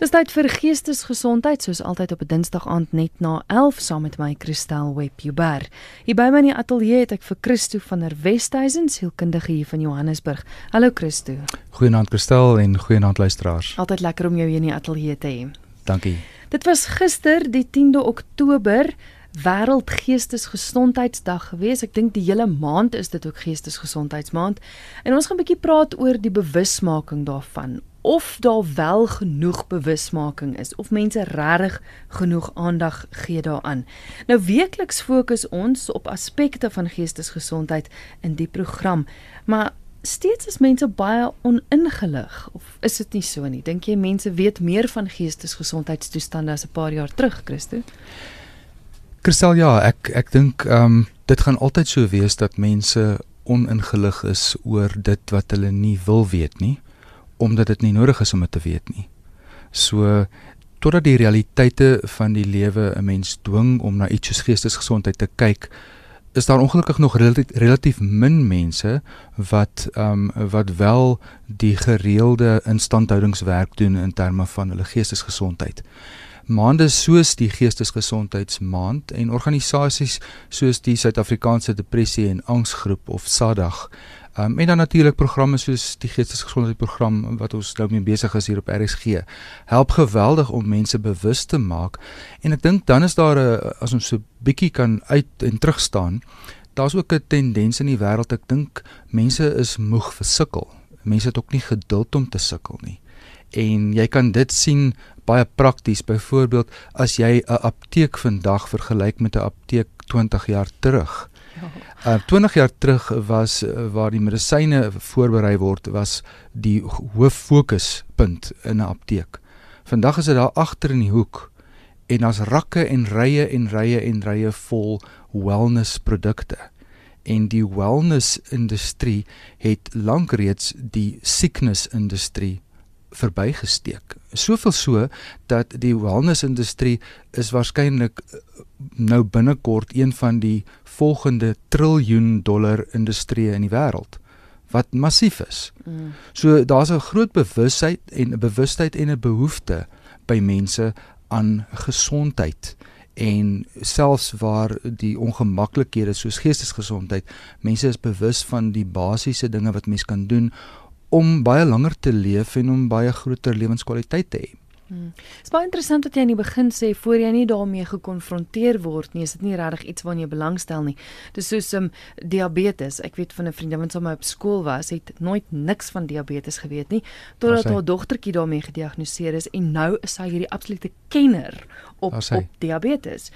Dis tyd vir geestesgesondheid soos altyd op 'n Dinsdag aand net na 11 saam met my Christel Webber. Hier by my in die ateljee het ek vir Christo van der Westhuizen, sielkundige hier van Johannesburg. Hallo Christo. Goeienaand Christel en goeienaand luisteraars. Altyd lekker om jou hier in die ateljee te hê. Dankie. Dit was gister die 10de Oktober. Wêreld Geestesgesondheidsdag gewees. Ek dink die hele maand is dit ook Geestesgesondheidsmaand. En ons gaan 'n bietjie praat oor die bewusmaking daarvan of daar wel genoeg bewusmaking is of mense regtig genoeg aandag gee daaraan. Nou weekliks fokus ons op aspekte van geestesgesondheid in die program, maar steeds is mense baie oningelig of is dit nie so nie? Dink jy mense weet meer van geestesgesondheidstoestande as 'n paar jaar terug, Christo? Kristel ja, ek ek dink ehm um, dit gaan altyd so wees dat mense oningelig is oor dit wat hulle nie wil weet nie omdat dit nie nodig is om dit te weet nie. So totdat die realiteite van die lewe 'n mens dwing om na iets soos geestesgesondheid te kyk, is daar ongelukkig nog relatief, relatief min mense wat ehm um, wat wel die gereelde instandhoudingswerk doen in terme van hulle geestesgesondheid. Maande soos die geestesgesondheidsmaand en organisasies soos die Suid-Afrikaanse Depressie en Angsgroep of SADAG Um, en dan natuurlik programme soos die geestesgesondheidsprogram wat ons nou mee besig is hier op RSG help geweldig om mense bewus te maak. En ek dink dan is daar 'n as ons so bietjie kan uit en terug staan daar's ook 'n tendens in die wêreld. Ek dink mense is moeg vir sukkel. Mense het ook nie geduld om te sukkel nie. En jy kan dit sien baie prakties. Byvoorbeeld as jy 'n apteek vandag vergelyk met 'n apteek 20 jaar terug Uh 20 jaar terug was uh, waar die medisyne voorberei word was die hoof fokuspunt in 'n apteek. Vandag is dit daar agter in die hoek en daar's rakke en rye en rye en rye vol wellness produkte. En die wellness industrie het lank reeds die sickness industrie verbygesteek. Soveel so dat die wellness industrie is waarskynlik eh, nou binnekort een van die volgende triljoen dollar industrie in die wêreld wat massief is. Mm. So daar's 'n groot bewustheid en 'n bewustheid en 'n behoefte by mense aan gesondheid en selfs waar die ongemaklikhede soos geestesgesondheid mense is bewus van die basiese dinge wat mens kan doen om baie langer te leef en om baie groter lewenskwaliteit te hê. Hmm. Dit is baie interessant dat jy aan die begin sê voor jy nie daarmee gekonfronteer word nie, is dit nie regtig iets waarna jy belangstel nie. Dis soos um, diabetes. Ek weet van 'n vriendin wat sommer op skool was, het nooit niks van diabetes geweet nie totdat haar dogtertjie daarmee gediagnoseer is en nou is sy hierdie absolute kenner op op diabetes.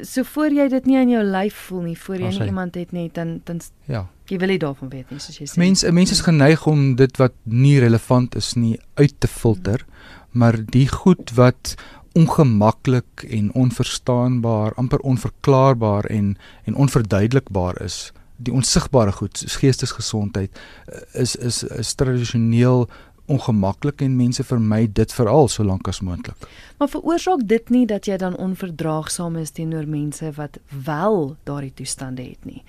So voor jy dit nie in jou lyf voel nie, voor jy nie iemand het nie, dan dan ja. Jy wil nie daarvan weet nie, soos jy sê. Mense mense is geneig om dit wat nie relevant is nie uit te filter. Hmm maar die goed wat ongemaklik en onverstaanbaar, amper onverklaarbaar en en onverduidelikbaar is, die onsigbare goed, soos geestesgesondheid eh, is is is tradisioneel ongemaklik en mense vermy dit veral so lank as moontlik. Maar veroorsaak dit nie dat jy dan onverdraagsaam is teenoor mense wat wel daardie toestande het nie.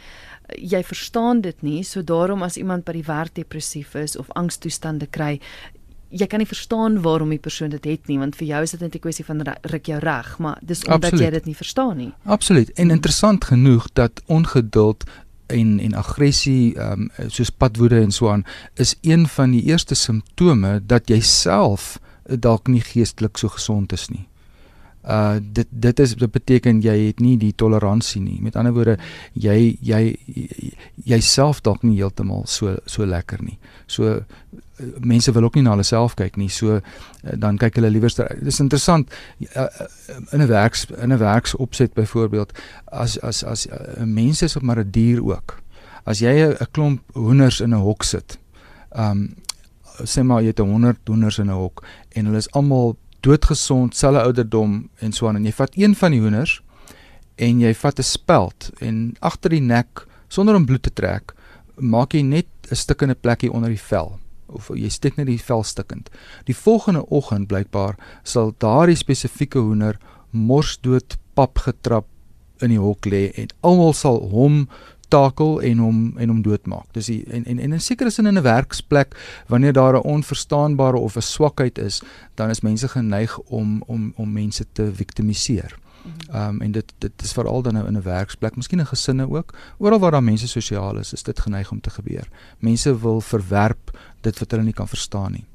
Jy verstaan dit nie, so daarom as iemand by die werk depressief is of angstoestande kry, jy kan nie verstaan waarom die persoon dit het nie want vir jou is dit net 'n kwessie van ruk jou reg maar dis omdat Absoluut. jy dit nie verstaan nie. Absoluut. En interessant genoeg dat ongeduld en en aggressie ehm um, soos padwoede en so aan is een van die eerste simptome dat jy self dalk nie geestelik so gesond is nie uh dit dit is dit beteken jy het nie die toleransie nie. Met ander woorde, jy jy jouself dalk nie heeltemal so so lekker nie. So mense wil ook nie na hulle self kyk nie. So uh, dan kyk hulle liewer dis interessant uh, in 'n werks in 'n werksopset byvoorbeeld as as as 'n mens is maar 'n dier ook. As jy 'n klomp hoenders in 'n hok sit. Um sê maar jy het 100 hoenders in 'n hok en hulle is almal doodgesond, selfe ouderdom en so aan en jy vat een van die hoenders en jy vat 'n speld en agter die nek sonder om bloed te trek, maak jy net 'n stikkende plekkie onder die vel of jy steek net die vel stikkend. Die volgende oggend blykbaar sal daardie spesifieke hoender morsdood pap getrap in die hok lê en almal sal hom takel en hom en hom doodmaak. Dis die, en en en in sekere sin in 'n werksplek wanneer daar 'n onverstaanbare of 'n swakheid is, dan is mense geneig om om om mense te viktimiseer. Ehm um, en dit dit is veral dan nou in 'n werksplek, miskien in gesinne ook. Oral waar daar mense sosiaal is, is dit geneig om te gebeur. Mense wil verwerp dit wat hulle nie kan verstaan nie.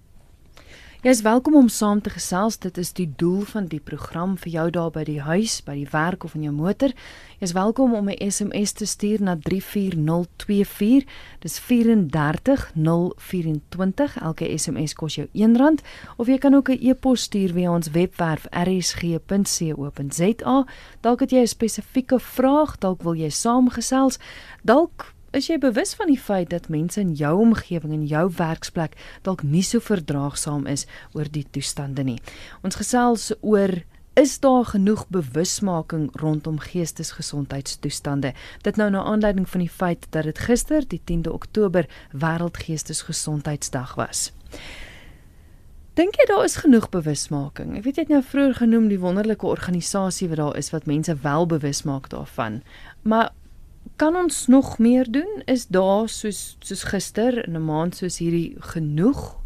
Jy is welkom om saam te gesels. Dit is die doel van die program vir jou daar by die huis, by die werk of in jou motor. Jy is welkom om 'n SMS te stuur na 34024. Dis 34024. Elke SMS kos jou R1 of jy kan ook 'n e-pos stuur via ons webwerf rsg.co.za. Dalk het jy 'n spesifieke vraag, dalk wil jy saamgesels, dalk Is jy bewus van die feit dat mense in jou omgewing en jou werksplek dalk nie so verdraagsaam is oor die toestande nie? Ons gesels oor is daar genoeg bewusmaking rondom geestesgesondheidstoestande? Dit nou na aanleiding van die feit dat dit gister, die 10de Oktober, wêreldgeestesgesondheidsdag was. Dink jy daar is genoeg bewusmaking? Ek weet jy het nou vroeër genoem die wonderlike organisasie wat daar is wat mense wel bewus maak daarvan. Maar kan ons nog meer doen? Is daar soos soos gister in 'n maand soos hierdie genoeg?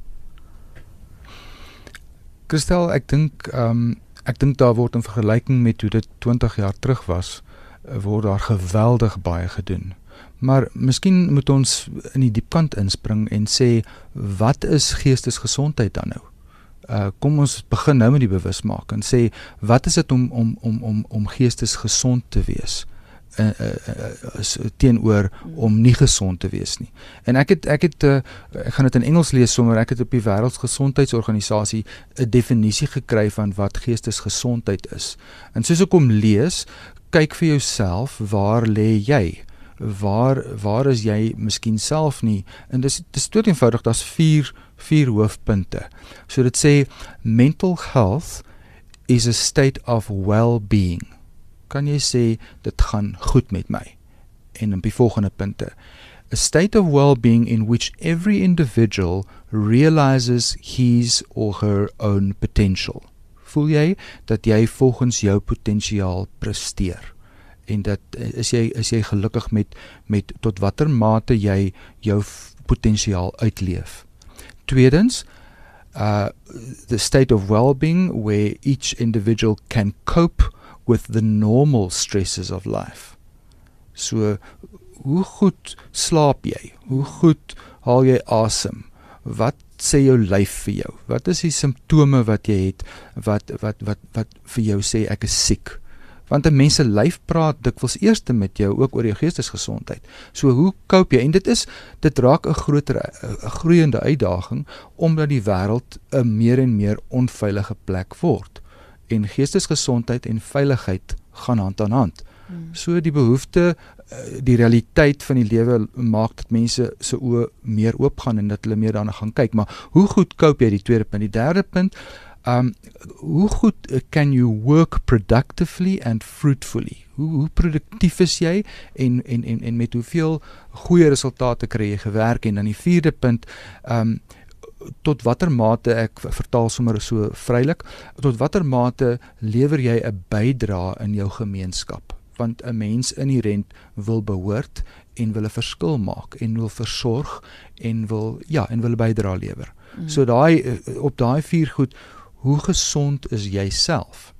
Kristel, ek dink ehm um, ek dink daar word in vergelyking met hoe dit 20 jaar terug was, eh, word daar geweldig baie gedoen. Maar miskien moet ons in die diepkant inspring en sê wat is geestesgesondheid dan nou? Uh kom ons begin nou met die bewusmaking. Sê wat is dit om om om om om geestesgesond te wees? Uh, uh, uh, teenoor om nie gesond te wees nie. En ek het ek het uh, ek gaan dit in Engels lees sommer ek het op die wêreldgesondheidsorganisasie 'n definisie gekry van wat geestesgesondheid is. En soos ek hom lees, kyk vir jouself, waar lê jy? Waar waar is jy miskien self nie? En dis dis tot eenvoudig, daar's 4 vier hoofpunte. So dit sê mental health is a state of well-being kan jy sê dit gaan goed met my. En dan die volgende punte. A state of well-being in which every individual realizes his or her own potential. Voel jy dat jy volgens jou potensiaal presteer? En dat is jy is jy gelukkig met met tot watter mate jy jou potensiaal uitleef. Tweedens, uh the state of well-being where each individual can cope with the normal stresses of life. So hoe goed slaap jy? Hoe goed haal jy asem? Wat sê jou lyf vir jou? Wat is die simptome wat jy het wat wat wat wat vir jou sê ek is siek? Want 'n mens se lyf praat dikwels eerste met jou ook oor jou geestesgesondheid. So hoe koop jy? En dit is dit raak 'n groter 'n groeiende uitdaging omdat die wêreld 'n meer en meer onveilige plek word en geestesgesondheid en veiligheid gaan hand aan hand. Hmm. So die behoefte eh, die realiteit van die lewe maak dat mense se oë meer oop gaan en dat hulle meer daarna gaan kyk. Maar hoe goed koop jy die tweede punt? Die derde punt, um hoe goed can you work productively and fruitfully? Hoe hoe produktief is jy en en en en met hoeveel goeie resultate kry jy gewerk en dan die vierde punt, um tot watter mate ek vertaal sommer so vrylik tot watter mate lewer jy 'n bydrae in jou gemeenskap want 'n mens inherent wil behoort en wil 'n verskil maak en wil versorg en wil ja en wil 'n bydrae lewer. Mm. So daai eh, op daai vier goed hoe gesond is jy self?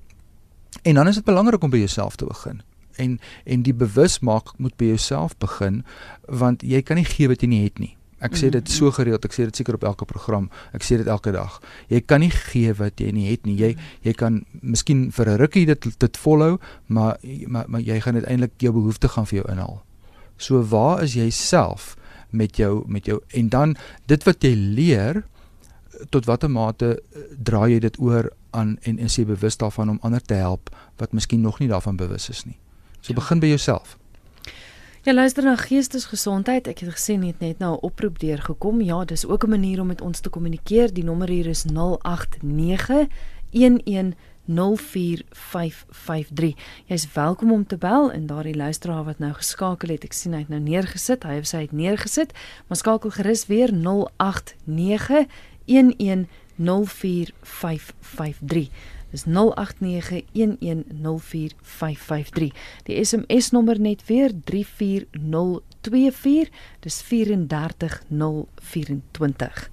En dan is dit belangrik om by jouself te begin. En en die bewusmaak moet by jouself begin want jy kan nie gee wat jy nie het nie. Ek sê dit so gereeld, ek sê dit seker op elke program. Ek sê dit elke dag. Jy kan nie gee wat jy nie het nie. Jy jy kan miskien vir 'n rukkie dit dit volhou, maar maar maar jy gaan uiteindelik jou behoeftes gaan vir jou inhaal. So waar is jy self met jou met jou en dan dit wat jy leer tot watter mate eh, dra jy dit oor aan en en sê bewus daarvan om ander te help wat miskien nog nie daarvan bewus is nie. So ja. begin by jouself. Ja, luister na geestesgesondheid. Ek het gesien net net nou 'n oproep deurgekom. Ja, dis ook 'n manier om met ons te kommunikeer. Die nommer hier is 089 1104553. Jy's welkom om te bel en daardie luisteraar wat nou geskakel het, ek sien hy het nou neergesit. Hy of sy het neergesit, maar skakel gerus weer 089 1104553. 04553. Dis 0891104553. Die SMS nommer net weer 34024. Dis 34024.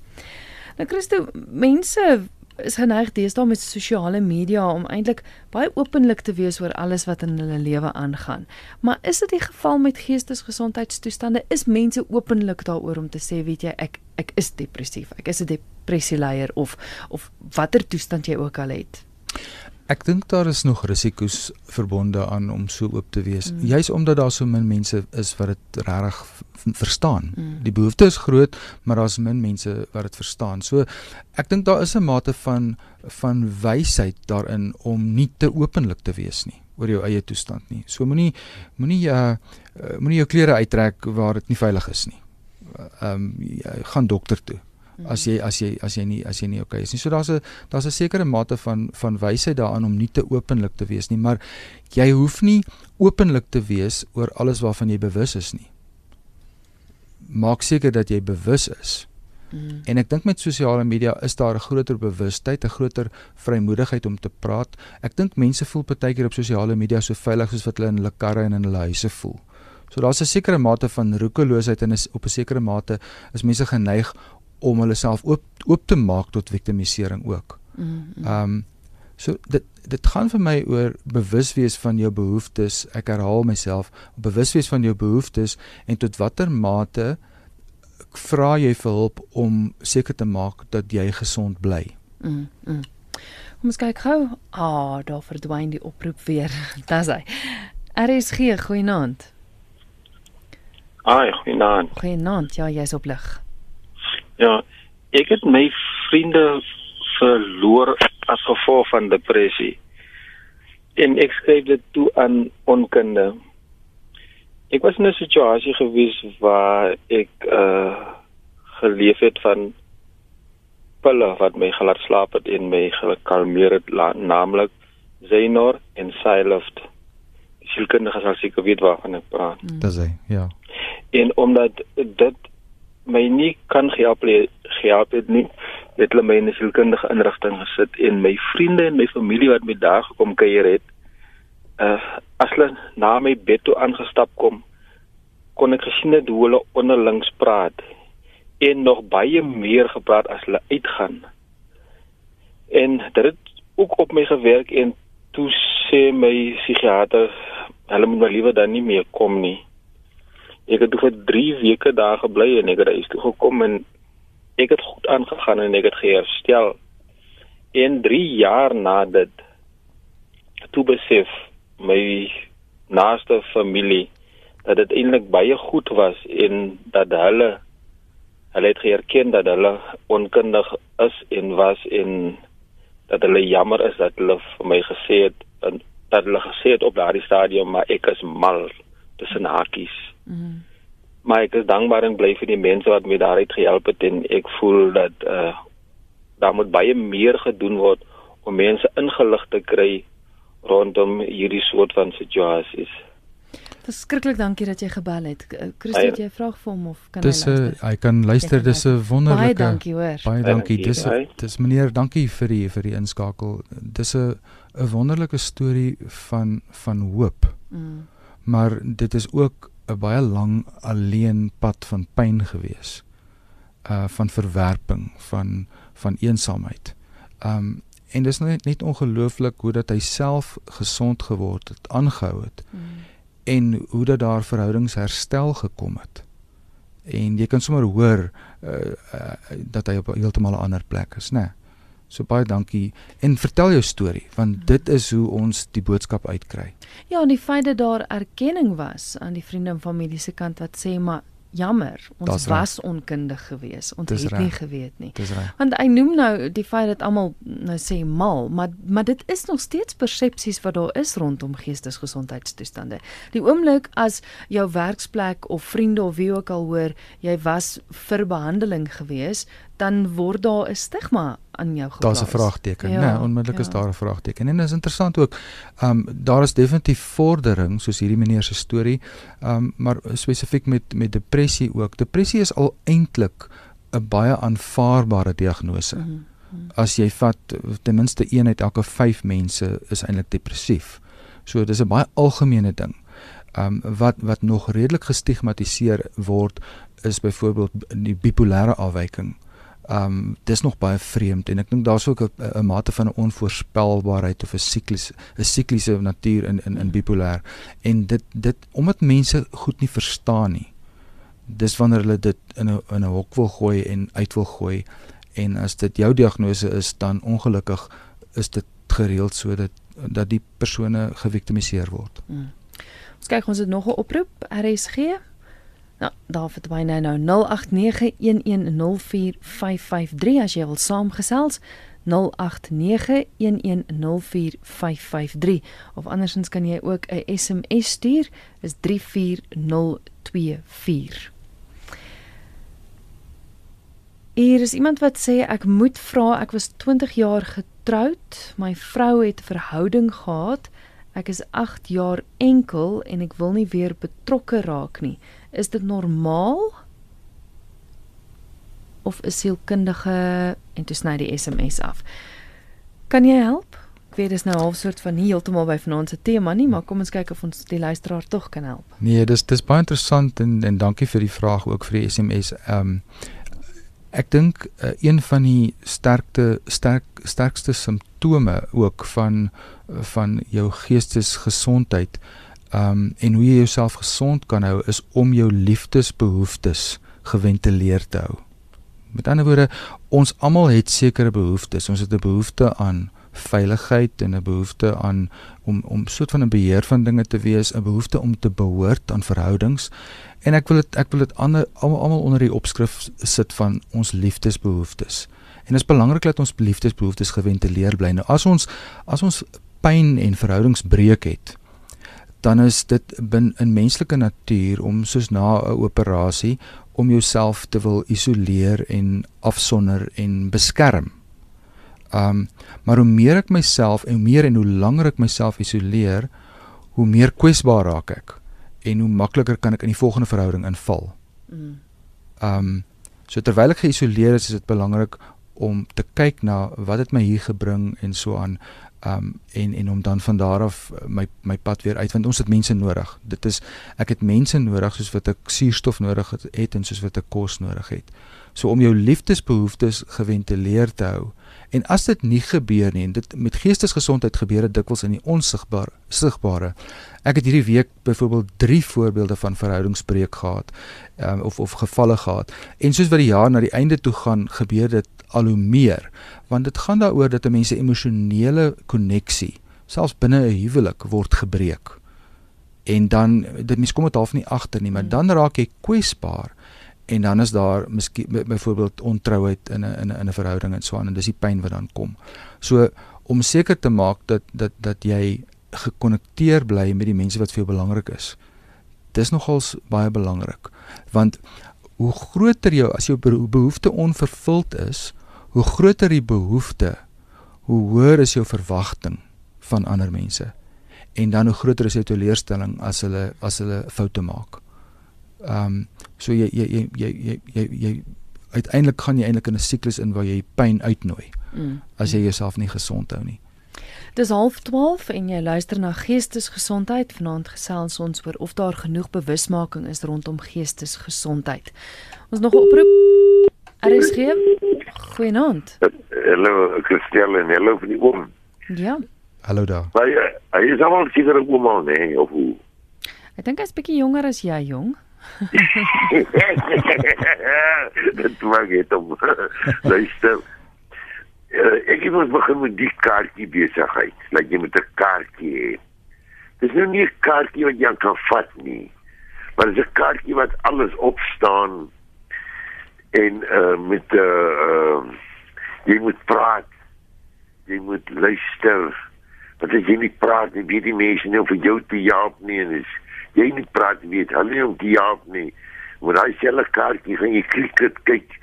Nou Christo, mense is geneig deesdae met sosiale media om eintlik baie openlik te wees oor alles wat in hulle lewe aangaan. Maar is dit die geval met geestesgesondheidstoestande? Is mense openlik daaroor om te sê, weet jy, ek ek is depressief. Ek is 'n depressieleier of of watter toestand jy ook al het? Ek dink daar is nog risiko's verbonde aan om so oop te wees. Mm. Juis omdat daar so min mense is wat dit regtig verstaan. Mm. Die behoefte is groot, maar daar's min mense wat dit verstaan. So ek dink daar is 'n mate van van wysheid daarin om nie te openlik te wees nie oor jou eie toestand nie. So moenie moenie uh moenie jou klere uittrek waar dit nie veilig is nie. Ehm um, gaan dokter toe as jy as jy as jy nie as jy nie okay is nie. So daar's 'n daar's 'n sekere mate van van wysheid daaraan om nie te openlik te wees nie, maar jy hoef nie openlik te wees oor alles waarvan jy bewus is nie. Maak seker dat jy bewus is. Mm. En ek dink met sosiale media is daar 'n groter bewustheid, 'n groter vrymoedigheid om te praat. Ek dink mense voel baie keer op sosiale media so veilig soos wat hulle in hulle karre en in hulle huise voel. So daar's 'n sekere mate van roekeloosheid en is op 'n sekere mate is mense geneig om hulle self oop oop te maak tot victimisering ook. Mm-hmm. Ehm um, so dit dit gaan vir my oor bewus wees van jou behoeftes. Ek herhaal myself, bewus wees van jou behoeftes en tot watter mate vra jy vir hulp om seker te maak dat jy gesond bly. Mm. -hmm. Kom ons kyk gou. Ah, oh, daar verdwyn die oproep weer. Dis hy. RSG, goeienaand. Ai, goeienaand. Goeienaand. Ja, jy's op lig. Ja, ek het my vriende verloor as gevolg van depressie. En ek skryf dit toe aan onkunde. Ek was in 'n situasie gewees waar ek uh geleef het van pille wat my gelaat slaap het en my gekalmeer het naamlik Zainor en Siloft. Sielkundige sal seker weet waarvan ek praat. Dis hy, ja. En omdat dit my nie kan gehelp gehelp het nie het hulle my in 'n sielkundige inrigting gesit en my vriende en my familie wat my daar gekom kuier het uh as hulle na my bed toe aangestap kom kon ek gesien het hoe hulle onderlings praat en nog baie meer gepraat as hulle uitgaan. En dit het ook op my gewerk en toe sê my psigiater hulle moet maar liewer dan nie meer kom nie Ek het vir 3 weke daar gebly en ek het huis toe gekom en ek het goed aangegaan en ek het geherstel. En 3 jaar na dit toe besef my naaste familie dat dit eintlik baie goed was en dat hulle hulle het geerken dat hulle onkundig is en was en dat hulle jammer is dat hulle vir my gesê het dat hulle gesê het op daardie stadium maar ek is mal tussen hakies. Mm. Maar ek is dankbaar en bly vir die mense wat my daaruit gehelp het en ek voel dat uh daar moet baie meer gedoen word om mense ingelig te kry rondom hierdie soort van situasies. Verskriklik dankie dat jy gebel het. Christo, het jy 'n vraag vir hom of kan dis hy luister? Dis hy kan luister. Dis 'n wonderlike Baie dankie hoor. Baie dankie. Dis dis meneer, dankie vir die vir die inskakel. Dis 'n 'n wonderlike storie van van hoop. Mm maar dit is ook 'n baie lang alleen pad van pyn gewees. Uh van verwerping, van van eensaamheid. Um en dis net net ongelooflik hoe dat hy self gesond geword het, aangehou het. Mm. En hoe dat daar verhoudings herstel gekom het. En jy kan sommer hoor uh, uh dat hy op heeltemal 'n ander plek is, né? Nee. So baie dankie en vertel jou storie want mhm. dit is hoe ons die boodskap uitkry. Ja, en die feit dat daar erkenning was aan die vriende en familie se kant wat sê maar jammer, ons was onkundig geweest. Ons het nie geweet nie. Want hy noem nou die feit dat almal nou sê mal, maar maar dit is nog steeds persepsies wat daar is rondom geestesgesondheidstoestande. Die oomblik as jou werksplek of vriende of wie ook al hoor jy was vir behandeling geweest, dan word daar 'n stigma aan jou geplaas. Daar's 'n vraagteken, ja, nee, onmiddellik ja. is daar 'n vraagteken. En dit is interessant ook. Ehm um, daar is definitief vordering soos hierdie meneer se storie. Ehm um, maar spesifiek met met depressie ook. Depressie is al eintlik 'n baie aanvaarbare diagnose. Mm -hmm. As jy vat ten minste 1 uit elke 5 mense is eintlik depressief. So dis 'n baie algemene ding. Um wat wat nog redelik gestigmatiseer word is byvoorbeeld die bipolêre afwyking. Um dis nog baie vreemd en ek dink daar's ook 'n mate van 'n onvoorspelbaarheid of 'n siklus 'n sikliese natuur in in in bipolêr en dit dit omdat mense goed nie verstaan nie. Dis wanneer hulle dit in 'n in 'n hok wil gooi en uit wil gooi en as dit jou diagnose is dan ongelukkig is dit gereeld sodat dat die persone geviktimiseer word. Hmm. Ons kyk ons het nog 'n oproep RSG Nou, daar vir my nou nou 0891104553 as jy wil saamgesels 0891104553 of andersins kan jy ook 'n SMS stuur is 34024 Hier is iemand wat sê ek moet vra ek was 20 jaar getroud my vrou het 'n verhouding gehad ek is 8 jaar enkel en ek wil nie weer betrokke raak nie Is dit normaal? Of is sielkundige en toe sny die SMS af. Kan jy help? Ek weet dis nou half soort van nie heeltemal by vanaand se tema nie, maar kom ons kyk of ons die luisteraar tog kan help. Nee, dis dis baie interessant en en dankie vir die vraag ook vir die SMS. Ehm um, ek dink uh, een van die sterkte sterk sterkste simptome ook van van jou geestesgesondheid um en hoe jy jouself gesond kan hou is om jou liefdesbehoeftes geventileer te hou. Met ander woorde, ons almal het sekere behoeftes. Ons het 'n behoefte aan veiligheid en 'n behoefte aan om om soort van 'n beheer van dinge te wees, 'n behoefte om te behoort aan verhoudings. En ek wil dit ek wil dit ander almal onder die opskrif sit van ons liefdesbehoeftes. En dit is belangrik dat ons liefdesbehoeftes geventileer bly. Nou as ons as ons pyn en verhoudingsbreuk het, dan is dit bin in menslike natuur om soos na 'n operasie om jouself te wil isoleer en afsonder en beskerm. Um maar hoe meer ek myself en hoe meer en hoe langer ek myself isoleer, hoe meer kwesbaar raak ek en hoe makliker kan ek in die volgende verhouding inval. Mm. Um so terwyl ek geïsoleer is, is dit belangrik om te kyk na wat het my hier gebring en so aan um en en om dan van daar af uh, my my pad weer uit want ons het mense nodig. Dit is ek het mense nodig soos wat ek suurstof nodig het, het en soos wat ek kos nodig het. So om jou liefdesbehoeftes geventileer te hou. En as dit nie gebeur nie en dit met geestesgesondheid gebeur dit dikwels in die onsigbare sigbare. Ek het hierdie week byvoorbeeld 3 voorbeelde van verhoudingsbreuk gehad um, of of gevalle gehad. En soos wat die jaar na die einde toe gaan, gebeur dit al hoe meer want dit gaan daaroor dat 'n mens se emosionele koneksie selfs binne 'n huwelik word gebreek. En dan dit mens kom dit half nie agter nie, maar hmm. dan raak jy kwesbaar en dan is daar miskien byvoorbeeld ontrouheid in 'n in 'n in 'n verhouding en so aan en dis die pyn wat dan kom. So om seker te maak dat dat dat jy gekonnekteer bly met die mense wat vir jou belangrik is. Dis nogals baie belangrik want hoe groter jou as jou behoefte onvervuld is, hoe groter die behoefte, hoe hoër is jou verwagting van ander mense. En dan hoe groter is jou teleurstelling as hulle as hulle foute maak. Ehm um, so jy jy jy jy jy jy, jy uiteindelik gaan jy eintlik in 'n siklus in waar jy pyn uitnooi. Mm. As jy jouself nie gesond hou nie. Dis half 12 en jy luister na Geestesgesondheid. Vanaand gesels ons oor of daar genoeg bewusmaking is rondom geestesgesondheid. Ons nog 'n oproep. RSG. Goeienaand. Hallo Christel en hallo vir die oom. Ja. Hallo daar. Hy hy is almal seker 'n oom al, nee, of hoe? Ek dink hy's bietjie jonger as jy, jong. Dit maak dit om. Luister. Mos begin met die kaartjie besigheid. Laat jy met 'n kaartjie hê. Dis nou nie 'n kaartjie wat jy kan vat nie. Maar dis 'n kaartjie wat alles opstaan en uh met uh, uh jy moet praat jy moet luister want as jy nie praat nie weet die mense nie of jou te jaap nie en is jy nie praat weet hulle nie om te jaap nie want hy sê hulle kaartjie gaan jy cricket kyk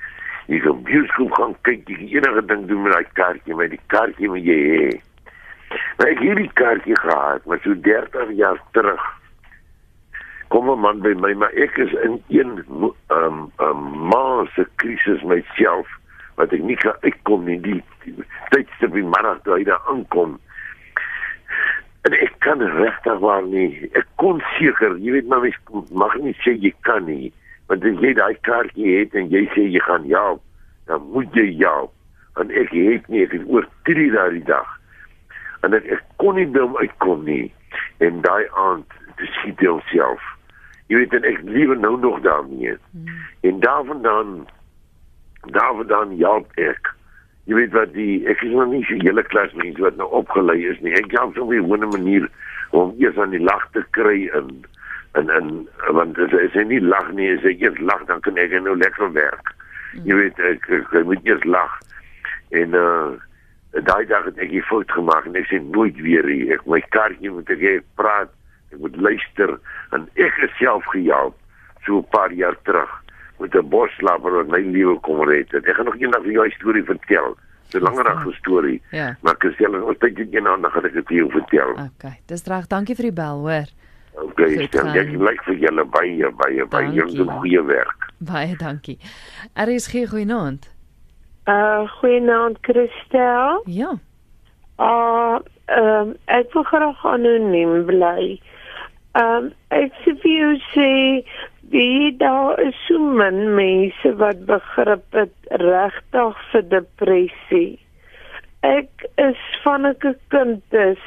jy gaan bioskoop gaan kyk jy enige ding doen met daai kaartjie met die kaartjie wat jy het. Maar ek hierdie kaartjie gehad maar so 30 jaar terug kom 'n man by my, maar ek is in een ehm um, um, maase krisis myself wat ek nie kan uitkom nie. Die, die tydstip in middag toe hy daar aankom en ek kan regtig waar nie ek kon seker jy weet maar mens mag nie sê jy kan nie want as jy daai kaartjie het en jy sê jy gaan ja dan moet jy ja en ek het nie ek het oor 3 daai dag. En ek, ek kon nie hom uitkom nie. En daai aand skiet homself. Jy weet en ek lewe nou nog daarmee. Hmm. en daarvandaan daarvandaan help ek. Jy weet wat die ek is nog nie so hele klas mense wat nou opgelei is nie. Ek help so 'n gewone manier om eers aan die lag te kry in en en want as jy nie lag nie, as jy eers lag dan kan ek nou lekker werk. Jy weet ek, ek, ek moet eers lag. En uh daai dag het ek 'n fout gemaak en ek sê nooit weer nie. Ek my kaartjie moet ek hê praat, ek moet luister en ek is self gehelp so 'n paar jaar terug met 'n boslapper wat my lewe kom red het. Ek gaan nog eendag vir jou 'n storie vertel. 'n Langerige storie. Ja. Maar ek sê net, ons tyd net eendag gaan ek dit vir jou vertel. Okay, dis reg. Dankie vir die bel, hoor. Okay, stel gaan. jy like vir julle baie baie baie doen Dankie. goeie werk. Baie dankie. Er is geen goeienaand. Uh goeienaand Christel. Ja. Uh ehm um, ek wil graag anoniem bly. Ehm um, ek sê vir jou sê die daar is so min mense wat begrip het regtig vir depressie. Ek is van 'n kind is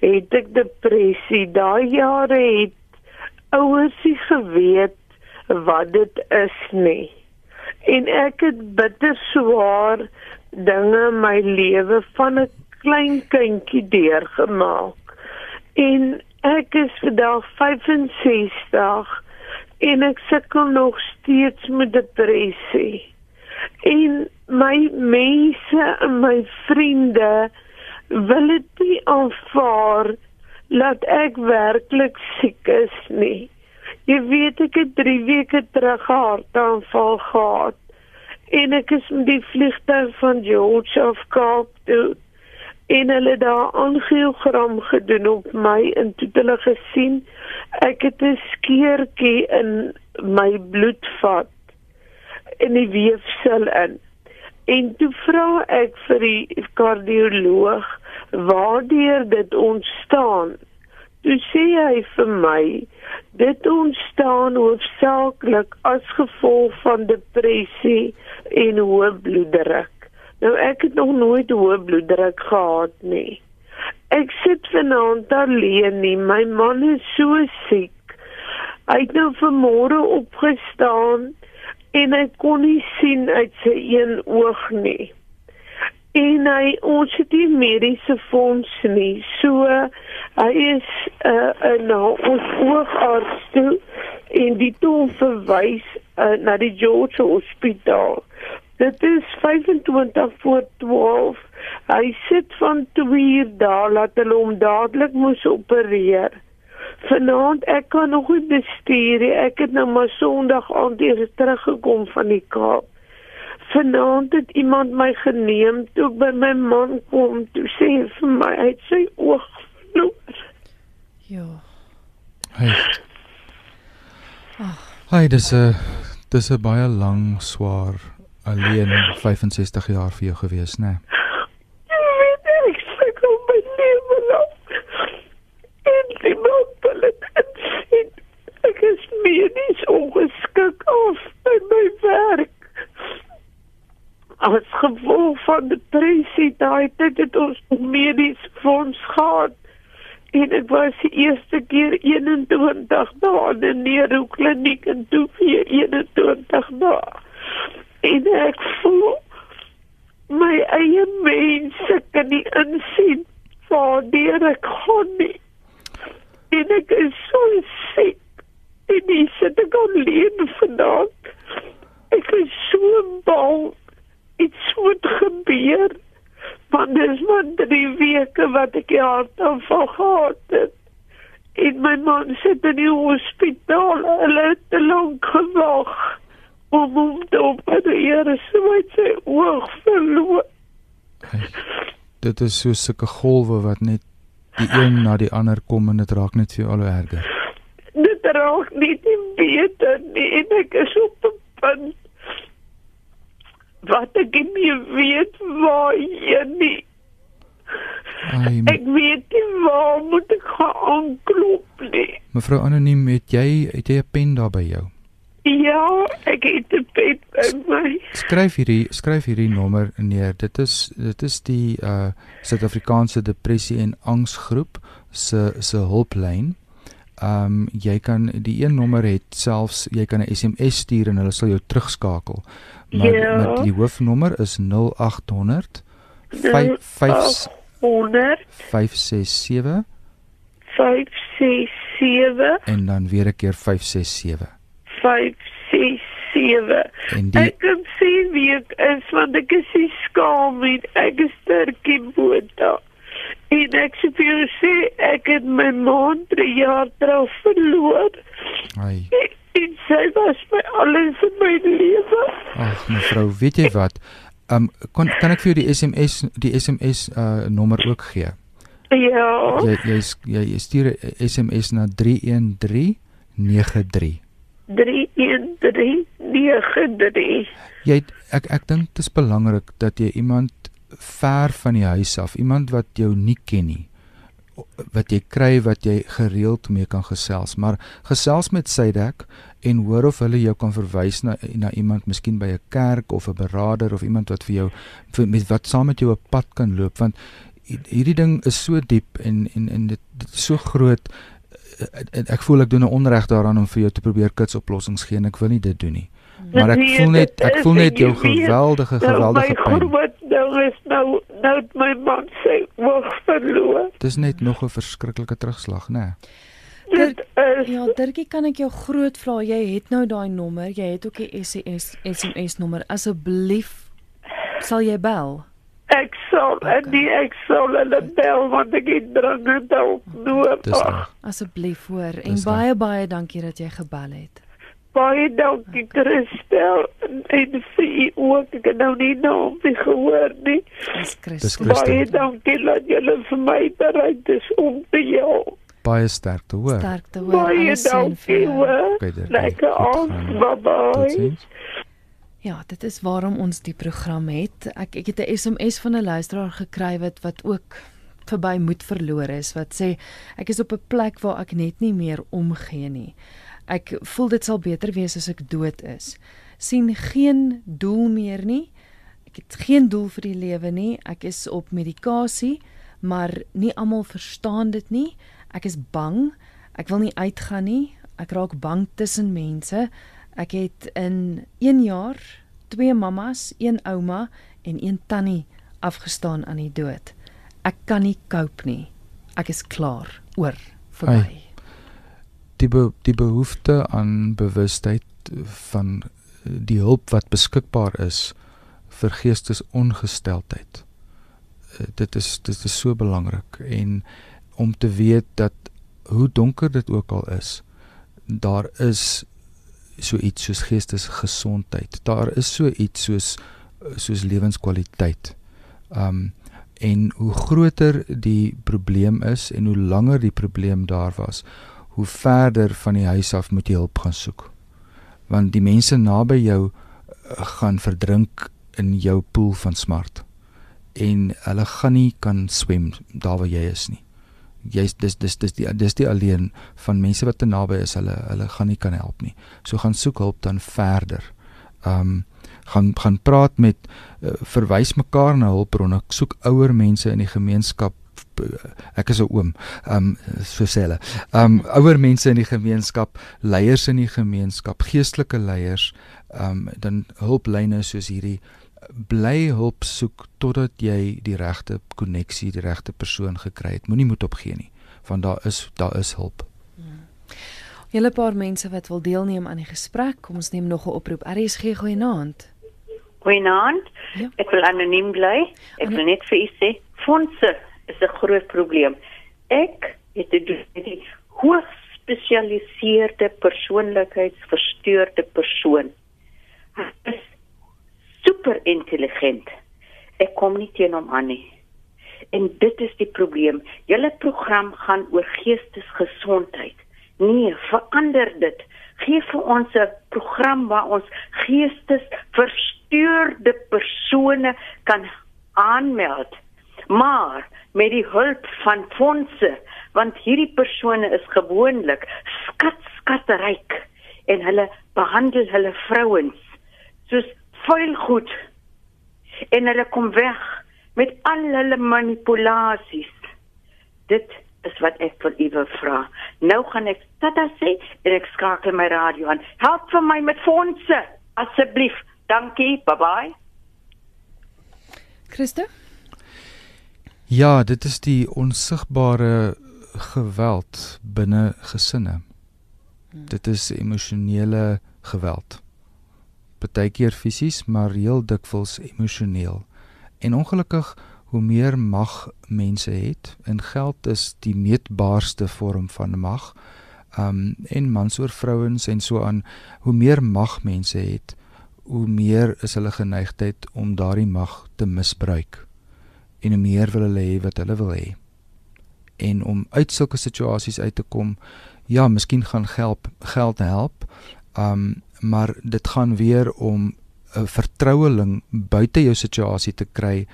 het ek depressie. Daai jare het ouers nie geweet wat dit is nie. En ek het bitter swaar dinge in my lewe van 'n klein kindjie deurgemaak. En ek is vandag 65 en ek sukkel nog steeds met depressie. En my mense en my vriende wil dit nie aanvaar dat ek werklik siek is nie. Jy weet ek het 3 weke terug 'n hartaanval gehad en ek is met die vliegtuig van George of Kaap toe en hulle daar angiogram gedoen op my en toe het hulle gesien ek het 'n skeurtjie in my bloedvat in die weefsel in. En toe vra ek vir die kardioloog waardeur dit ontstaan. Toe sê hy vir my dit ontstaan hoofsaaklik as gevolg van depressie en hoë bloeddruk. Nou ek het nog nooit hoë bloeddruk gehad nie. Ek sit vanaand alleen nie. My man is so siek. Hy het nou vanmôre opgestaan en hy kon nie sien uit sy een oog nie. En hy ons het nie mediese fonds nie. So hy is uh, uh na ons oogarts toe en die toe verwys uh, na die George Hospitaal. Dit is 25 voor 12. Hy sit van 2 uur daar laat hulle hom dadelik moes opereer. Vanaand ek kan nog nie bestuur nie. Ek het nou maar Sondag aand eers teruggekom van die Kaap. Vanaand het iemand my geneem toe ek by my man kom toe sê hy vir my hy het sy oog verloor. Ja. Hey. Hey, dis 'n dis 'n baie lang swaar alleen 65 jaar vir jou gewees, né? Jy weet ek sukkel my lewe lank. En die moet dit sien. Ek is medies ongeskik af by my werk. As gevolg van depressie daai tyd het ons medies fonds gehad. En ek was die eerste keer 21 dae in 'n neurokliniek en toe weer 21 dae. En ek voel my eie mense kan nie insien waardeur ek gaan nie. En ek is so siek. En ek sit ek alleen vandag. Ek is so bang iets moet gebeur. Want dis maar drie weke wat ek die hartaanval gehad het. En my man sit in die hospitaal. Hulle het te lank gewag om hom te opereer. So hy het sy oog verloor. Hey. Dit is so sulke golwe wat net die een na die ander kom en dit raak net vir jou al hoe erger. Dit raak nie die beter nie en ek is op 'n punt wat ek nie weet waar heen nie. Ai, Ek weet nie waar moet ek gaan aanklop nie. mevrou anoniem, het jy het jy 'n pen daar by jou? Ja, ek het 'n pet by my. Skryf hierdie skryf hierdie nommer neer. Dit is dit is die uh Suid-Afrikaanse Depressie en Angsgroep se se hulplyn. Um jy kan die een nommer het selfs jy kan 'n SMS stuur en hulle sal jou terugskakel. Maar, Ja. maar die hoofnommer is 0800 55 100 567 567 en dan weer 'n keer 567. 567 En die Ek kan sien wie ek is want ek is skaam nie. Ek is sterkie bota. En ek sê vir jou sê ek het my man 3 jaar terug verloor. ai En sy was my alles in my lewe. ag mevrou, weet jy wat? Um kan kan ek vir jou die SMS die SMS uh nommer ook gee? Ja. Jy jy, jy stuur 'n SMS na 31393. 31393. Jy het- ek ek dink dit is belangrik dat jy iemand ver van die huis af, iemand wat jou nie ken nie, wat jy kry wat jy gereeld mee kan gesels, maar gesels met Sydek en hoor of hulle jou kan verwys na na iemand miskien by 'n kerk of 'n beraader of iemand wat vir jou vir, met wat saam met jou 'n pad kan loop. Want hi- hierdie ding is so diep en en en dit, dit is so groot. Eh, en ek voel ek doen 'n onreg daaraan om vir jou te probeer kitsoplossings gee en ek wil nie dit doen nie. Maar ek Nee, voel net ek voel net jou geweldige Nou, geweldige pyn. groot ding is nou nou my man sy oog verloor. Dis net nog 'n verskriklike terugslag, né? Dit is Ja, Dirkie, kan ek jou groot vra, jy het nou daai nommer, jy het ook die SMS SMS nommer. Asseblief sal jy bel? ek sal Okay. en nie ek sal hulle bel want ek het dringend hulp nodig. Asseblief hoor en Dis baie baie dankie dat jy gebel het. Baie dankie Christel en, vir u ook. Ek het nou nie naam nie gehoor nie. Dis Christel. Baie dankie dat julle vir my bereid is om te help. Baie sterkte, hoor. Sterkte hoor. Baie alles seën vir dankie hoor. Lekker aand. gaan. Bye bye. Ja, dit is waarom ons die program het. Ek ek het 'n SMS van 'n luisteraar gekry wat wat ook verby moed verloor is wat sê ek is op 'n plek waar ek net nie meer omgee nie. Ek voel dit sal beter wees as ek dood is. sien geen doel meer nie. Ek het geen doel vir die lewe nie. Ek is op medikasie, maar nie almal verstaan dit nie. Ek is bang. Ek wil nie uitgaan nie. Ek raak bang tussen mense. Ek het in 1 jaar twee mammas, een ouma en een tannie afgestaan aan die dood. Ek kan nie cope nie. Ek is klaar oor verby. Ai. Die be, die behoefte aan bewustheid van eh, die hulp wat beskikbaar is vir geestesongesteldheid. Eh, Dit is dit is so belangrik en om te weet dat hoe donker dit ook al is, daar is so iets soos geestesgesondheid. Daar is so iets soos soos lewenskwaliteit. Um en hoe groter die probleem is en hoe langer die probleem daar was, hoe verder van die huis af moet jy hulp gaan soek. Want die mense naby jou eh, gaan verdrink in jou poel van smart en hulle gaan nie kan swem daar waar jy is nie. Jy's dis dis dis die dis die alleen van mense wat te naby is, hulle hulle gaan nie kan help nie. So gaan soek hulp dan verder. Um gaan gaan praat met uh, verwys mekaar na hulpbronne. Soek ouer mense in die gemeenskap ek is 'n oom. Um so sê hulle. Um ouer mense in die gemeenskap, leiers in die gemeenskap, geestelike leiers, um dan hulplyne soos hierdie bly hulp soek totdat jy die regte koneksie, die regte persoon gekry het. Moenie moed opgee nie, want daar is daar is hulp. Julle paar mense wat wil deelneem aan die gesprek, kom ons neem nog 'n oproep. RSG goeienaand. Goeienaand. Ja. Ek wil anoniem bly. Ek wil net vir u sê, fondse is 'n groot probleem. Ek het doen met die hoogs gespesialiseerde persoonlikheidsversteurde persoon. Hy is super intelligent. Ek kom nie teen hom aan nie. En dit is die probleem. Julle program gaan oor geestesgesondheid. Nee, verander dit. Gee vir ons 'n program waar ons geestes gestuurde persone kan aanmeld. Maar met die hulp van fondse, want hierdie persone is gewoonlik skat skatryk en hulle behandel hulle vrouens soos vuil goed en hulle kom weg met al hulle manipulasies. Dit is wat ek vir u wil vra. Nou gaan ek tata sê en ek skakel my radio aan. Help vir my met fondse asseblief. Dankie. Bye bye. Christo? Ja, dit is die onsigbare geweld binne gesinne. Hmm. Dit is emosionele geweld. Partykeer fisies, maar heel dikwels emosioneel. En ongelukkig hoe meer mag mense het en geld is die meetbaarste vorm van mag. Um en mans oor vrouens en so aan, hoe meer mag mense het, hoe meer is hulle geneigtheid om daardie mag te misbruik. En hoe meer wil hulle hê wat hulle wil hê. En om uit sulke situasies uit te kom, ja, miskien gaan geld geld help. Um maar dit gaan weer om 'n vertroueling buite jou situasie te kry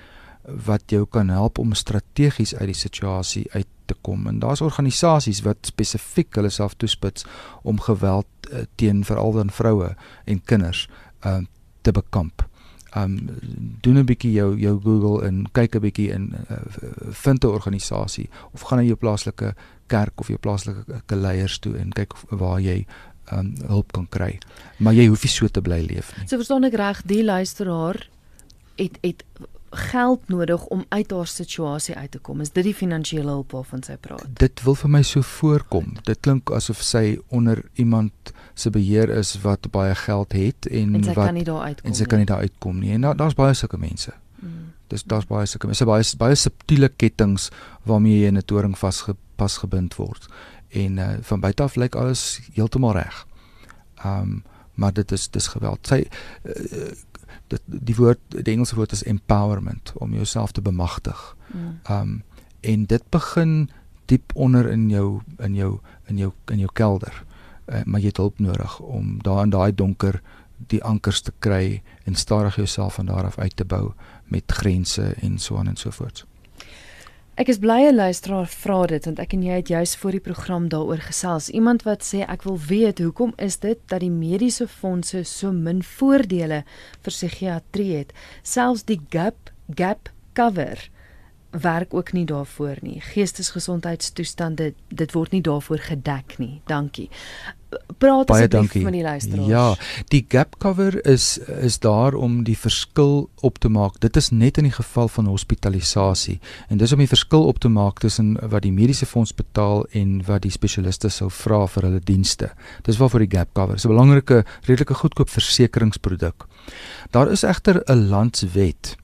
wat jou kan help om strategies uit die situasie uit te kom. En daar's organisasies wat spesifiek hulle self toespits om geweld uh, teen veral dan vroue en kinders uh, te bekamp. Um doen 'n bietjie jou jou Google en kyk 'n bietjie in uh, vind 'n organisasie of gaan na jou plaaslike kerk of jou plaaslike leiers toe en kyk waar jy um, hulp kan kry. Maar jy hoef nie so te bly leef nie. So verstaan ek reg, die luisteraar het het geld nodig om uit haar situasie uit te kom. Is dit die finansiële hulp waarvan sy praat? Dit wil vir my so voorkom. Dit klink asof sy onder iemand se beheer is wat baie geld het en, en sy wat kan nie daar uitkom. En sy kan nie daar uitkom nie. En daar's daar baie sulke mense. Mm. Dis daar's baie sulke mense, baie baie subtiele kettinge waarmee jy in 'n toring vasgepas gebind word en uh, van buite af lyk alles heeltemal reg. Um maar dit is dis geweld. Sy uh, dit die woord die Engelse woord is empowerment om jouself te bemagtig. Mm. Um en dit begin diep onder in jou in jou in jou in jou kelder. Uh, maar jy het hulp nodig om daar in daai donker die ankers te kry en stadig jouself van daar af uit te bou met grense en so aan en so voort. Ek is bly 'n luisteraar vra dit want ek en jy het juis voor die program daaroor gesels. Iemand wat sê ek wil weet hoekom is dit dat die mediese fondse so min voordele vir psigiatrie het? Selfs die gap gap cover werk ook nie daarvoor nie. Geestesgesondheidstoestande, dit word nie daarvoor gedek nie. Dankie praat asseblief met die luisteraars. Ja, die gap cover is is daar om die verskil op te maak. Dit is net in die geval van hospitalisasie en dis om die verskil op te maak tussen wat die mediese fonds betaal en wat die spesialiste sou vra vir hulle dienste. Dis waarvoor die gap cover is 'n belangrike redelike goedkoop versekeringsproduk. Daar is egter 'n landswet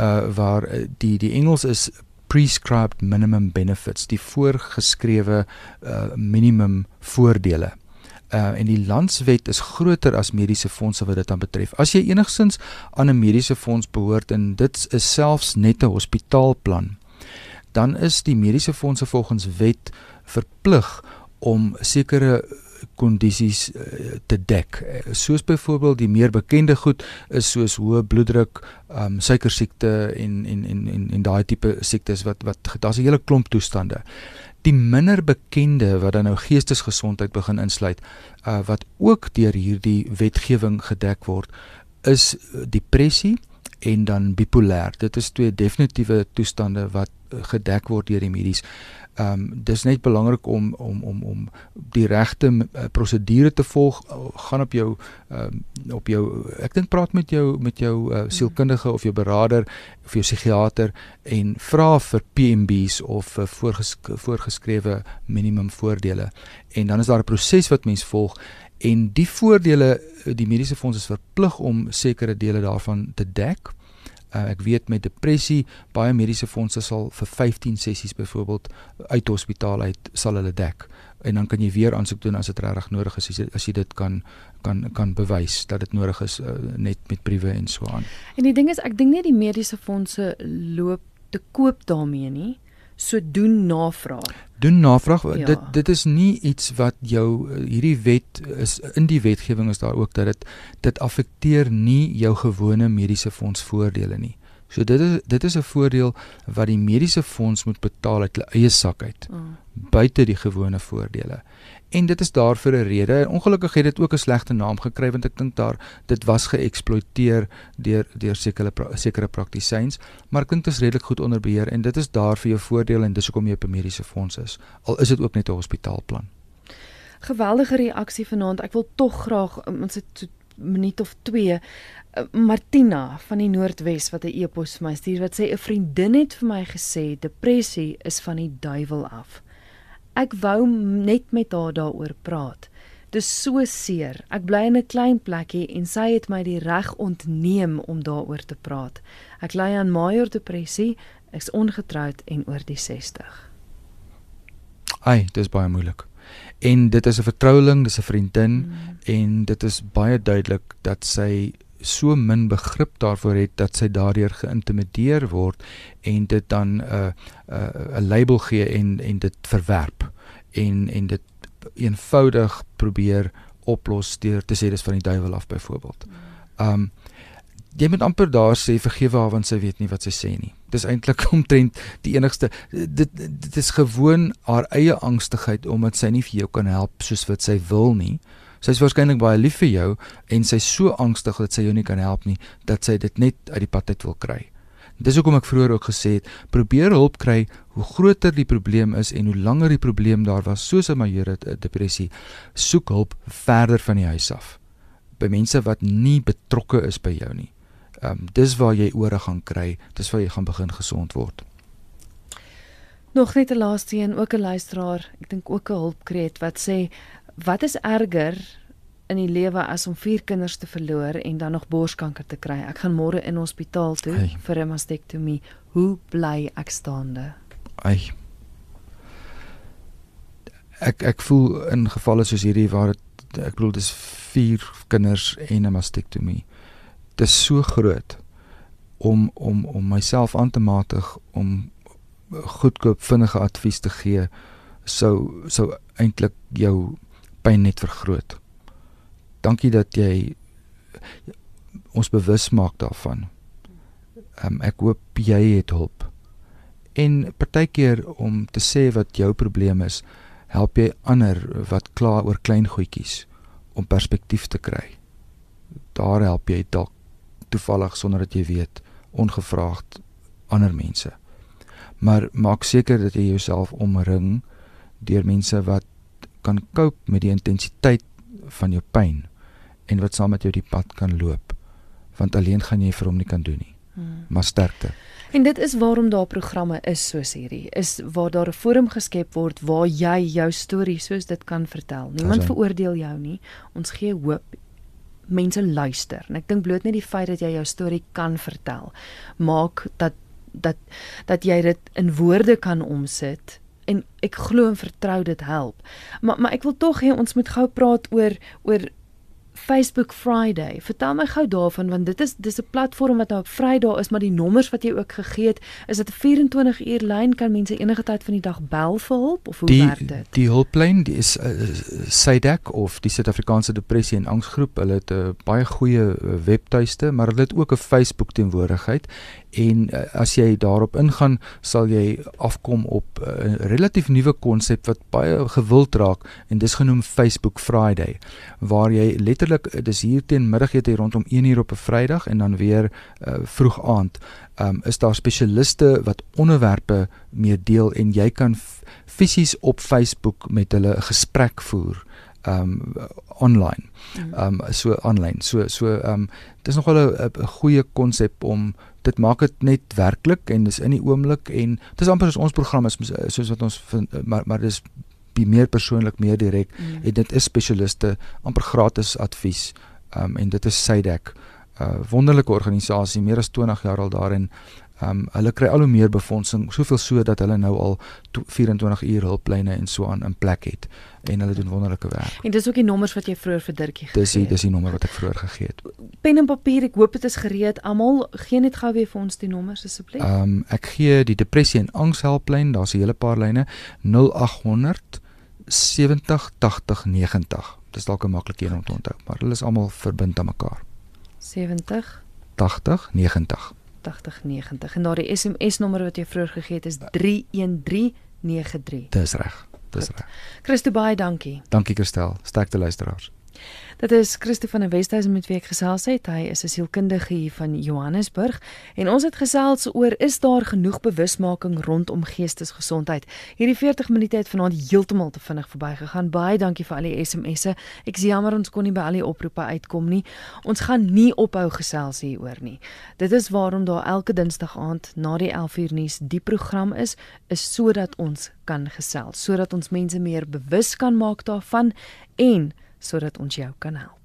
uh waar uh, die die Engels is prescribed minimum benefits die voorgeskrewe uh, minimum voordele uh, en die landswet is groter as mediese fondse wat dit dan betref. As jy enigsins aan 'n mediese fonds behoort en dit is selfs net 'n hospitaalplan, dan is die mediese fondse volgens wet verplig om sekere kondisies uh, te dek. Uh, soos byvoorbeeld die meer bekende goed is soos hoë bloeddruk, um suiker siekte en en en en, en daai tipe siektes wat wat daar's 'n hele klomp toestande die minder bekende wat dan nou geestesgesondheid begin insluit uh, wat ook deur hierdie wetgewing gedek word is depressie en dan bipolêr dit is twee definitiewe toestande wat uh, gedek word deur die medies Ehm um, dis net belangrik om om om om die regte uh, prosedure te volg. Gaan op jou ehm um, op jou ek dink praat met jou met jou uh, sielkundige of jou beraader of jou psigiater en vra vir PMBs of uh, voorges voorgeskrewe minimum voordele. En dan is daar 'n proses wat mens volg en die voordele die mediese fonds is verplig om sekere dele daarvan te dek. Uh, ek weet met depressie baie mediese fondse sal vir 15 sessies byvoorbeeld uit hospitaal uit sal hulle dek en dan kan jy weer aansoek doen as dit regtig nodig is as jy, as jy dit kan kan kan bewys dat dit nodig is uh, net met briewe en so aan. En die ding is ek dink nie die mediese fondse loop te koop daarmee nie. So doen navraag. Doen navraag. Ja. Dit dit is nie iets wat jou hierdie wet is in die wetgewing is daar ook dat dit dit affekteer nie jou gewone mediese fonds voordele nie. So dit is dit is 'n voordeel wat die mediese fonds moet betaal uit hulle eie sak uit. Oh. buite die gewone voordele. En dit is daar vir 'n rede. Ongelukkig het dit ook 'n slegte naam gekry want ek dink daar dit was geëksploiteer deur deur sekere pra, sekere praktisyns, maar ek dink dit is redelik goed onder beheer en dit is daar vir jou voordeel en dis hoekom jy op 'n mediese fonds is. Al is dit ook net 'n hospitaalplan. Geweldige reaksie vanaand. Ek wil tog graag um, ons het so minuut of 2 uh, Martina van die Noordwes wat 'n e-pos vir my stuur wat sê 'n vriendin het vir my gesê depressie is van die duiwel af. Ek wou net met haar daaroor praat. Dis so seer. Ek bly in 'n klein plekkie en sy het my die reg ontneem om daaroor te praat. Ek ly aan major depressie, ek's ongetroud en oor die 60. Ai, dis baie moeilik. En dit is 'n vertroueling, dis 'n vriendin Mm. en dit is baie duidelik dat sy so min begrip daarvoor het dat sy daardeur geïntimideer word en dit dan 'n uh, 'n uh, label gee en en dit verwerp en en dit eenvoudig probeer oplos deur te sê dis van die duiwel af byvoorbeeld. Um jy moet amper daar sê vergewe haar want sy weet nie wat sy sê nie. Dis eintlik omtrent die enigste dit dit is gewoon haar eie angstigheid omdat sy nie vir jou kan help soos wat sy wil nie. Sy's waarskynlik baie lief vir jou en sy's so angstig dat sy jou nie kan help nie dat sy dit net uit die pad uit wil kry. Dis hoekom ek vroeër ook gesê het, probeer hulp kry hoe groter die probleem is en hoe langer die probleem daar was, soos 'n majore depressie, soek hulp verder van die huis af. By mense wat nie betrokke is by jou nie. Ehm um, dis waar jy ore gaan kry, dis waar jy gaan begin gesond word. Nog net 'n laaste een, ook 'n luisteraar, ek dink ook 'n hulpkreet wat sê wat is erger in die lewe as om vier kinders te verloor en dan nog borskanker te kry. Ek gaan môre in hospitaal toe Hey. vir 'n mastektomie. Hoe bly ek staande? Ai. Ek ek voel in gevalle soos hierdie waar dit ek bedoel dis 4 kinders en 'n mastektomie. Dit is so groot om om om myself aan te matig om goedkoop vinnige advies te gee sou sou eintlik jou pyn net vergroot. Dankie dat jy ons bewus maak daarvan. Um, ek hoop jy het hulp. En partykeer om te sê wat jou probleem is, help jy ander wat kla oor klein goedjies om perspektief te kry. Daar help jy dalk toevallig sonder dat jy weet ongevraagd ander mense. Maar maak seker dat jy jouself omring deur mense wat kan cope met die intensiteit van jou pyn en wat saam met jou die pad kan loop. Want alleen gaan jy vir hom nie kan doen nie. Hmm. Maar sterkte. En dit is waarom daar programme is soos hierdie, is waar daar 'n forum geskep word waar jy jou storie soos dit kan vertel. Niemand veroordeel jou nie. Ons gee hoop mense luister. En ek dink bloot net die feit dat jy jou storie kan vertel, maak dat dat dat jy dit in woorde kan omsit en ek glo en vertrou dit help. Maar maar ek wil tog hê ons moet gou praat oor oor Facebook Friday. Vertel my gou daarvan want dit is dis 'n platform wat nou op Vrydag is, maar die nommers wat jy ook gegee het, is dit 'n 24 uur lyn kan mense enige tyd van die dag bel vir hulp of hoe die werk dit? die hulplyn die is uh, SADAG of die Suid-Afrikaanse Depressie en Angsgroep. Hulle het 'n uh, baie goeie uh, webtuiste, maar hulle het ook 'n Facebook teenwoordigheid en uh, as jy daarop ingaan, sal jy afkom op 'n uh, relatief nuwe konsep wat baie gewild raak en dis genoem Facebook Friday waar jy letterlik uh, dis hier teen middagete rondom 1 uur op 'n Vrydag en dan weer uh, vroeg aand um, is daar spesialiste wat onderwerpe mee deel en jy kan fisies op Facebook met hulle 'n gesprek voer um online. Um so aanlyn. So so um dit is nogal 'n 'n goeie konsep om dit maak dit net werklik en dis in die oomblik en dit is amper soos ons program is soos wat ons vind, maar maar dis be meer persoonlik, meer direk Mm. en dit is spesialiste amper gratis advies. Um en dit is SADAG 'n uh, wonderlike organisasie, meer as 20 jaar al daarin Ehm um, hulle kry al hoe meer befondsing, soveel so dat hulle nou al 24 uur hulplyne en so aan in plek het en hulle doen wonderlike werk. En dis ook die nommers wat jy vroeër vir Dirkie gegee het. Dis die dis die nommer wat ek vroeër gegee het. Pen en papier, ek hoop dit is gereed. Almal gee net gou weer vir ons die nommers asseblief. Ehm um, ek gee die depressie en angs helplyn, daar's 'n hele paar lyne 0800 70 80 90. Dis dalk 'n maklike een om te onthou, maar hulle is almal verbind aan mekaar. 70 80 90. 8090 en daardie SMS nommer wat jy vroeër gegee het is 31393. Dis reg. Dis reg. Christo baie dankie. Dankie Christel. Sterkte luisteraars. Dit is Christo van der Westhuizen met wie ek gesels het. Hy is 'n sielkundige hier van Johannesburg en ons het gesels oor is daar genoeg bewusmaking rondom geestesgesondheid. Hierdie 40 minute het vanaand heeltemal te vinnig verbygegaan. Baie dankie vir al die SMS'e. Ek is jammer ons kon nie by al die oproepe uitkom nie. Ons gaan nie ophou gesels hieroor nie. Dit is waarom daar elke Dinsdag aand na die 11uur nuus die program is, is sodat ons kan gesels, sodat ons mense meer bewus kan maak daarvan en sodat ons jou kan help.